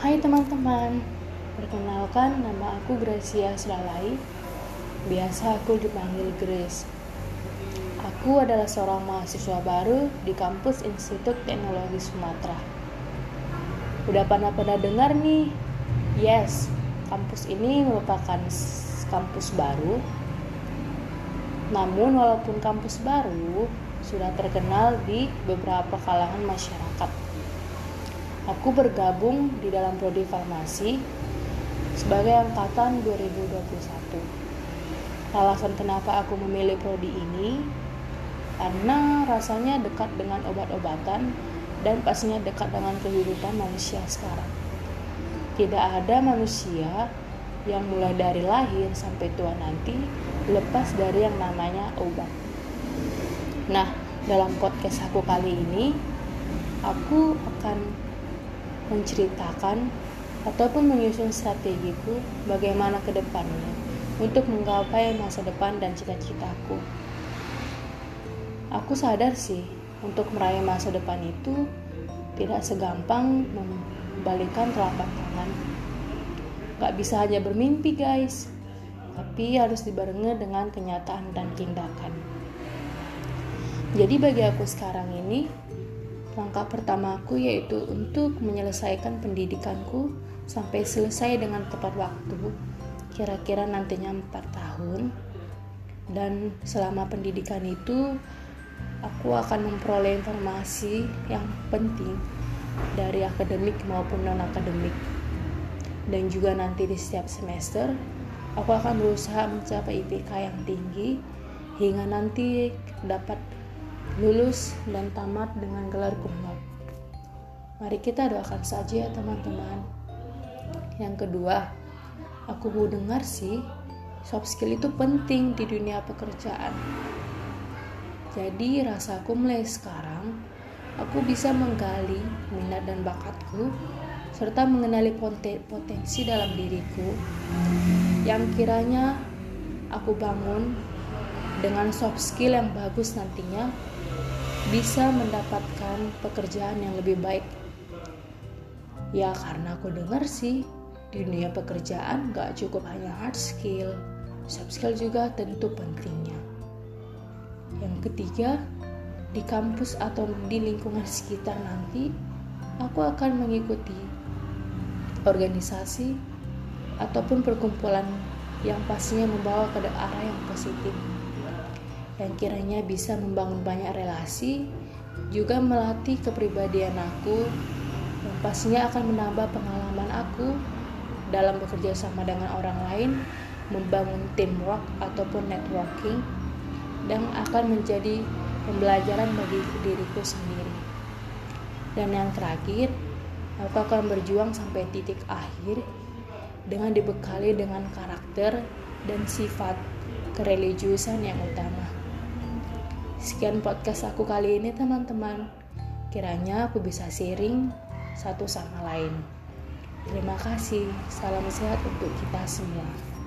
Hai teman-teman, perkenalkan nama aku Gracia Selalai. Biasa aku dipanggil Grace. Aku adalah seorang mahasiswa baru di kampus Institut Teknologi Sumatera. Udah pernah-pernah dengar nih? Yes, kampus ini merupakan kampus baru. Namun walaupun kampus baru, sudah terkenal di beberapa kalangan masyarakat Aku bergabung di dalam prodi farmasi sebagai angkatan 2021. Alasan kenapa aku memilih prodi ini karena rasanya dekat dengan obat-obatan dan pastinya dekat dengan kehidupan manusia sekarang. Tidak ada manusia yang mulai dari lahir sampai tua nanti lepas dari yang namanya obat. Nah, dalam podcast aku kali ini, aku akan menceritakan ataupun menyusun strategiku bagaimana ke depannya untuk menggapai masa depan dan cita-citaku. Aku sadar sih, untuk meraih masa depan itu tidak segampang membalikan telapak tangan. Gak bisa hanya bermimpi guys, tapi harus dibarengi dengan kenyataan dan tindakan. Jadi bagi aku sekarang ini, Langkah pertamaku yaitu untuk menyelesaikan pendidikanku sampai selesai dengan tepat waktu, kira-kira nantinya 4 tahun. Dan selama pendidikan itu, aku akan memperoleh informasi yang penting dari akademik maupun non-akademik. Dan juga nanti di setiap semester, aku akan berusaha mencapai IPK yang tinggi hingga nanti dapat lulus dan tamat dengan gelar cum Mari kita doakan saja ya teman-teman. Yang kedua, aku mau dengar sih, soft skill itu penting di dunia pekerjaan. Jadi rasaku mulai sekarang, aku bisa menggali minat dan bakatku serta mengenali potensi dalam diriku yang kiranya aku bangun dengan soft skill yang bagus nantinya bisa mendapatkan pekerjaan yang lebih baik. Ya karena aku dengar sih di dunia pekerjaan gak cukup hanya hard skill, soft skill juga tentu pentingnya. Yang ketiga, di kampus atau di lingkungan sekitar nanti, aku akan mengikuti organisasi ataupun perkumpulan yang pastinya membawa ke arah yang positif yang kiranya bisa membangun banyak relasi, juga melatih kepribadian aku, yang pastinya akan menambah pengalaman aku dalam bekerja sama dengan orang lain, membangun teamwork ataupun networking, dan akan menjadi pembelajaran bagi diriku sendiri. Dan yang terakhir, aku akan berjuang sampai titik akhir dengan dibekali dengan karakter dan sifat kereligiusan yang utama. Sekian podcast aku kali ini teman-teman. Kiranya aku bisa sharing satu sama lain. Terima kasih. Salam sehat untuk kita semua.